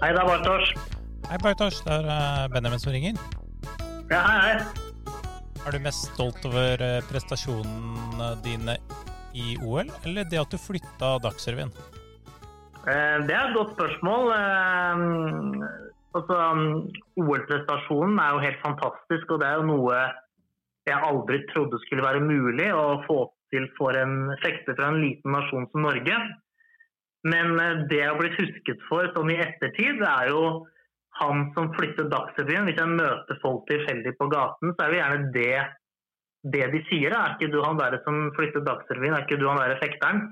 Hei, det er Bartosz. Hei, Bartosz. Det er eh, Benjamin som ringer. Ja, hei, hei. Er du mest stolt over eh, prestasjonene dine i OL, eller det at du flytta Dagsrevyen? Eh, Det er et godt spørsmål. Altså, OL-prestasjonen er jo helt fantastisk, og det er jo noe jeg aldri trodde skulle være mulig å få til for en fekter fra en liten nasjon som Norge. Men eh, det jeg blitt husket for sånn i ettertid, er jo han som flyttet Dagsrevyen. Hvis jeg møter folk tilfeldig på gaten, så er det gjerne det, det de sier. Er ikke du han der som flyttet Dagsrevyen, er ikke du han der fekteren?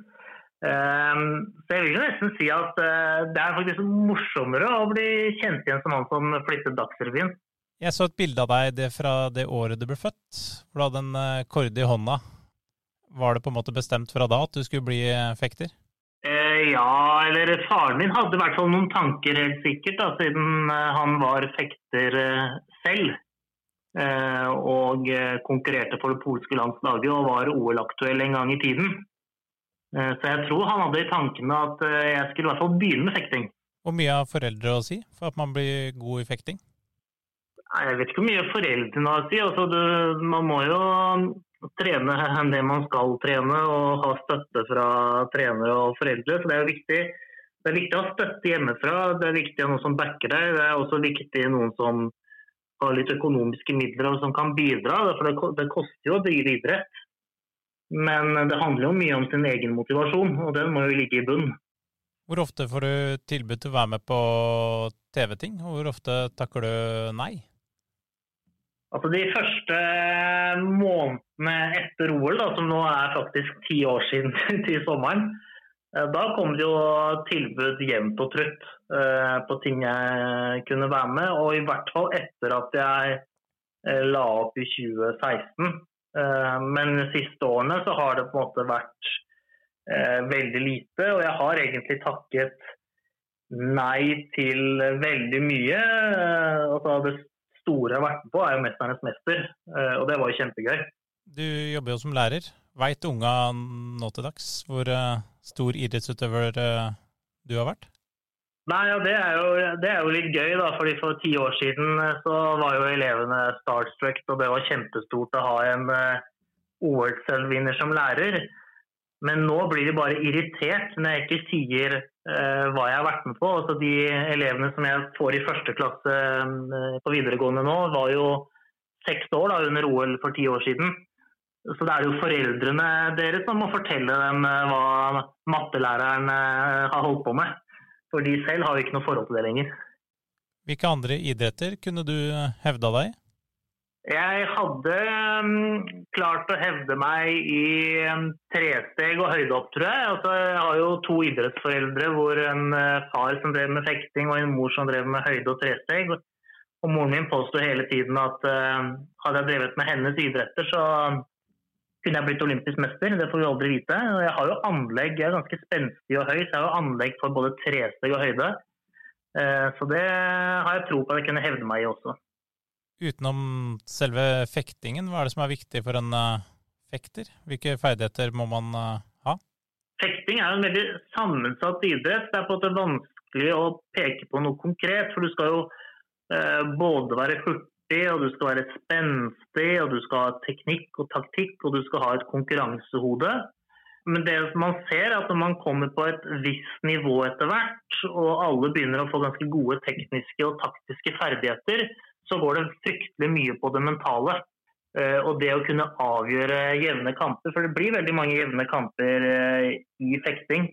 Ehm, så jeg vil jo nesten si at eh, det er faktisk morsommere å bli kjent igjen som han som flyttet Dagsrevyen. Jeg så et bilde av deg fra det året du ble født, hvor du hadde en kord korde i hånda. Var det på en måte bestemt fra da at du skulle bli eh, fekter? Ja, eller faren min hadde i hvert fall noen tanker helt sikkert, da, siden eh, han var fekter eh, selv. Eh, og konkurrerte for det polske landslaget og var OL-aktuell en gang i tiden. Så jeg tror han hadde i tankene at jeg skulle i hvert fall begynne med fekting. Hvor mye har foreldre å si for at man blir god i fekting? Jeg vet ikke hvor mye foreldrene har å si. Altså, du, man må jo trene det man skal trene og ha støtte fra trenere og foreldre. Så det er jo viktig. Det er viktig å ha støtte hjemmefra. Det er viktig å ha noen som backer deg. Det er også viktig noen som har litt økonomiske midler og som kan bidra. For det, det koster jo å drive idrett. Men det handler jo mye om sin egen motivasjon, og den må jo ligge i bunn. Hvor ofte får du tilbud til å være med på TV-ting, og hvor ofte takker du nei? Altså De første månedene etter OL, da, som nå er faktisk ti år siden til sommeren, eh, da kom det jo tilbud jevnt og trutt eh, på ting jeg kunne være med. Og i hvert fall etter at jeg eh, la opp i 2016. Eh, men de siste årene så har det på en måte vært eh, veldig lite. Og jeg har egentlig takket nei til veldig mye. Eh, Altså det store jeg har vært med på, er jo 'Mesternes mester', eh, og det var jo kjempegøy. Du jobber jo som lærer. Veit unga nå til dags hvor eh, stor idrettsutøver eh, du har vært? Nei, ja, det, er jo, det er jo litt gøy, da, fordi for ti år siden så var jo elevene starstruck, og det var kjempestort å ha en OL-selvvinner som lærer. Men nå blir de bare irritert når jeg ikke sier uh, hva jeg har vært med på. Altså, de elevene som jeg får i første klasse uh, på videregående nå, var jo seks år da, under OL for ti år siden. Så det er jo foreldrene deres som må fortelle dem eh, hva mattelæreren har holdt på med. For de selv har jo ikke noe forhold til det lenger. Hvilke andre idretter kunne du hevda deg i? Jeg hadde mm, klart å hevde meg i mm, tresteg og høydehopp, tror jeg. Altså, jeg har jo to idrettsforeldre hvor en eh, far som drev med fekting og en mor som drev med høyde og tresteg. Og moren min påstod hele tiden at uh, hadde jeg drevet med hennes idretter, så kunne jeg blitt olympisk mester. Det får vi aldri vite. Og Jeg har jo anlegg, jeg er ganske spenstig og høy, så jeg har jo anlegg for både tresteg og høyde. Uh, Så det har jeg tro på at jeg kunne hevde meg i også. Utenom selve fektingen, hva er det som er viktig for en eh, fekter? Hvilke ferdigheter må man eh, ha? Fekting er en veldig sammensatt idrett. Det er på en måte vanskelig å peke på noe konkret. For du skal jo eh, både være hurtig, og du skal være spenstig, og du skal ha teknikk og taktikk, og du skal ha et konkurransehode. Men det man ser er at når man kommer på et visst nivå etter hvert, og alle begynner å få ganske gode tekniske og taktiske ferdigheter, så går det fryktelig mye på det mentale. Eh, Og det å kunne avgjøre jevne kamper, for det blir veldig mange jevne kamper eh, i fekting.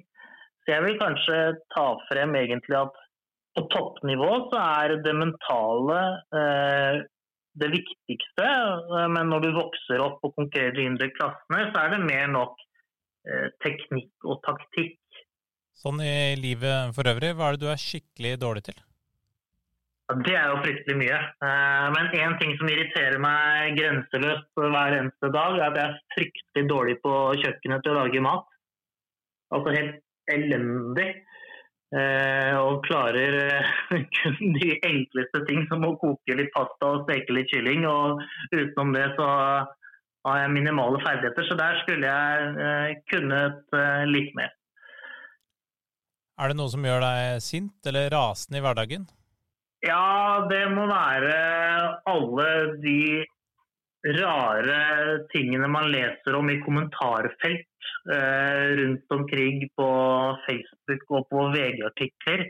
Så jeg vil kanskje ta frem egentlig at på toppnivå så er det mentale eh, det viktigste. Men når du vokser opp og konkurrerer i yngre klassene, så er det mer nok teknikk og taktikk. Sånn i livet for øvrig, hva er det du er skikkelig dårlig til? Det er jo fryktelig mye. Eh, Men én ting som irriterer meg grenseløst hver eneste dag, er at jeg er fryktelig dårlig på kjøkkenet til å lage mat. Altså helt elendig. Eh, Og klarer eh, kun de enkleste ting, som å koke litt pasta og steke litt kylling. Og utenom det så har jeg minimale ferdigheter, så der skulle jeg kunnet litt mer. Er det noe som gjør deg sint eller rasende i hverdagen? Ja, det må være alle de rare tingene man leser om i kommentarfelt eh, rundt omkring på Facebook og på VG-artikler.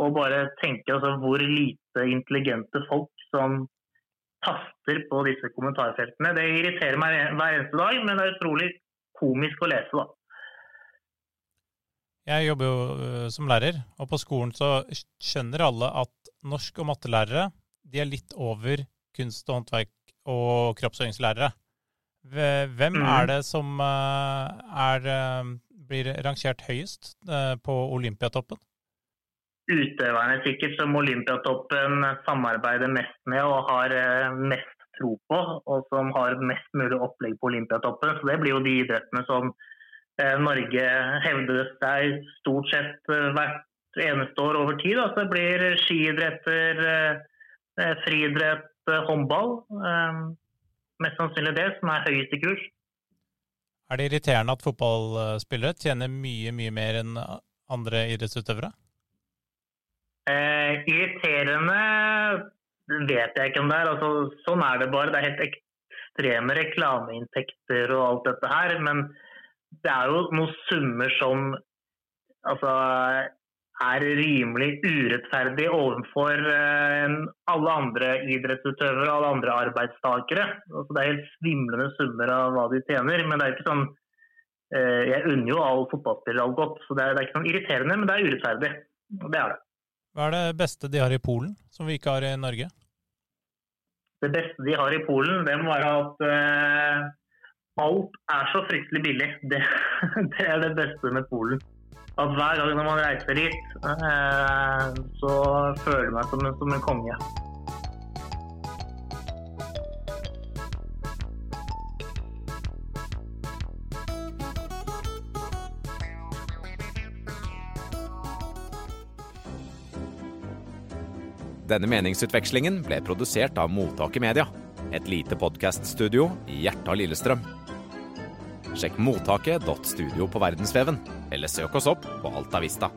Og bare tenke altså, hvor lite intelligente folk som taster på disse kommentarfeltene. Det irriterer meg hver eneste dag, men det er utrolig komisk å lese, da. Jeg jobber jo øh, som lærer, og på skolen så skjønner alle at norsk- og mattelærere de er litt over kunst og håndverk og kroppsøvingslærere. Hvem Mhm. er det som øh, er, øh, blir rangert høyest øh, på Olympiatoppen? Utøverne sikkert som Olympiatoppen samarbeider mest med og har eh, mest tro på, og som har mest mulig opplegg på Olympiatoppen. Så det blir jo de idrettene som eh, Norge hevder seg stort sett eh, hvert eneste år over tid. Altså det blir skiidretter, eh, friidrett, eh, håndball. Eh, mest sannsynlig det som er høyeste kurs. Er det irriterende at fotballspillere tjener mye, mye mer enn andre idrettsutøvere? Eh, irriterende vet jeg ikke om det er. Altså, sånn er det bare. Det er helt ekstreme reklameinntekter og alt dette her. Men det er jo noen summer som altså, er rimelig urettferdig overfor eh, alle andre idrettsutøvere og alle andre arbeidstakere. Altså, det er helt svimlende summer av hva de tjener. Men det er ikke sånn eh, Jeg unner jo all fotballspillere alt godt, så det er, det er ikke sånn irriterende, men det er urettferdig. Det er det. Hva er det beste de har i Polen, som vi ikke har i Norge? Det beste de har i Polen, det må være at uh, alt er så fryktelig billig. Det, det, er det beste med Polen. At hver gang når man reiser dit, eh, så føler jeg meg som en, som en konge. Denne meningsutvekslingen ble produsert av Mottaket Media, et lite podkaststudio i hjertet av Lillestrøm. Sjekk mottaket.studio på verdensveven, eller søk oss opp på Alta Vista.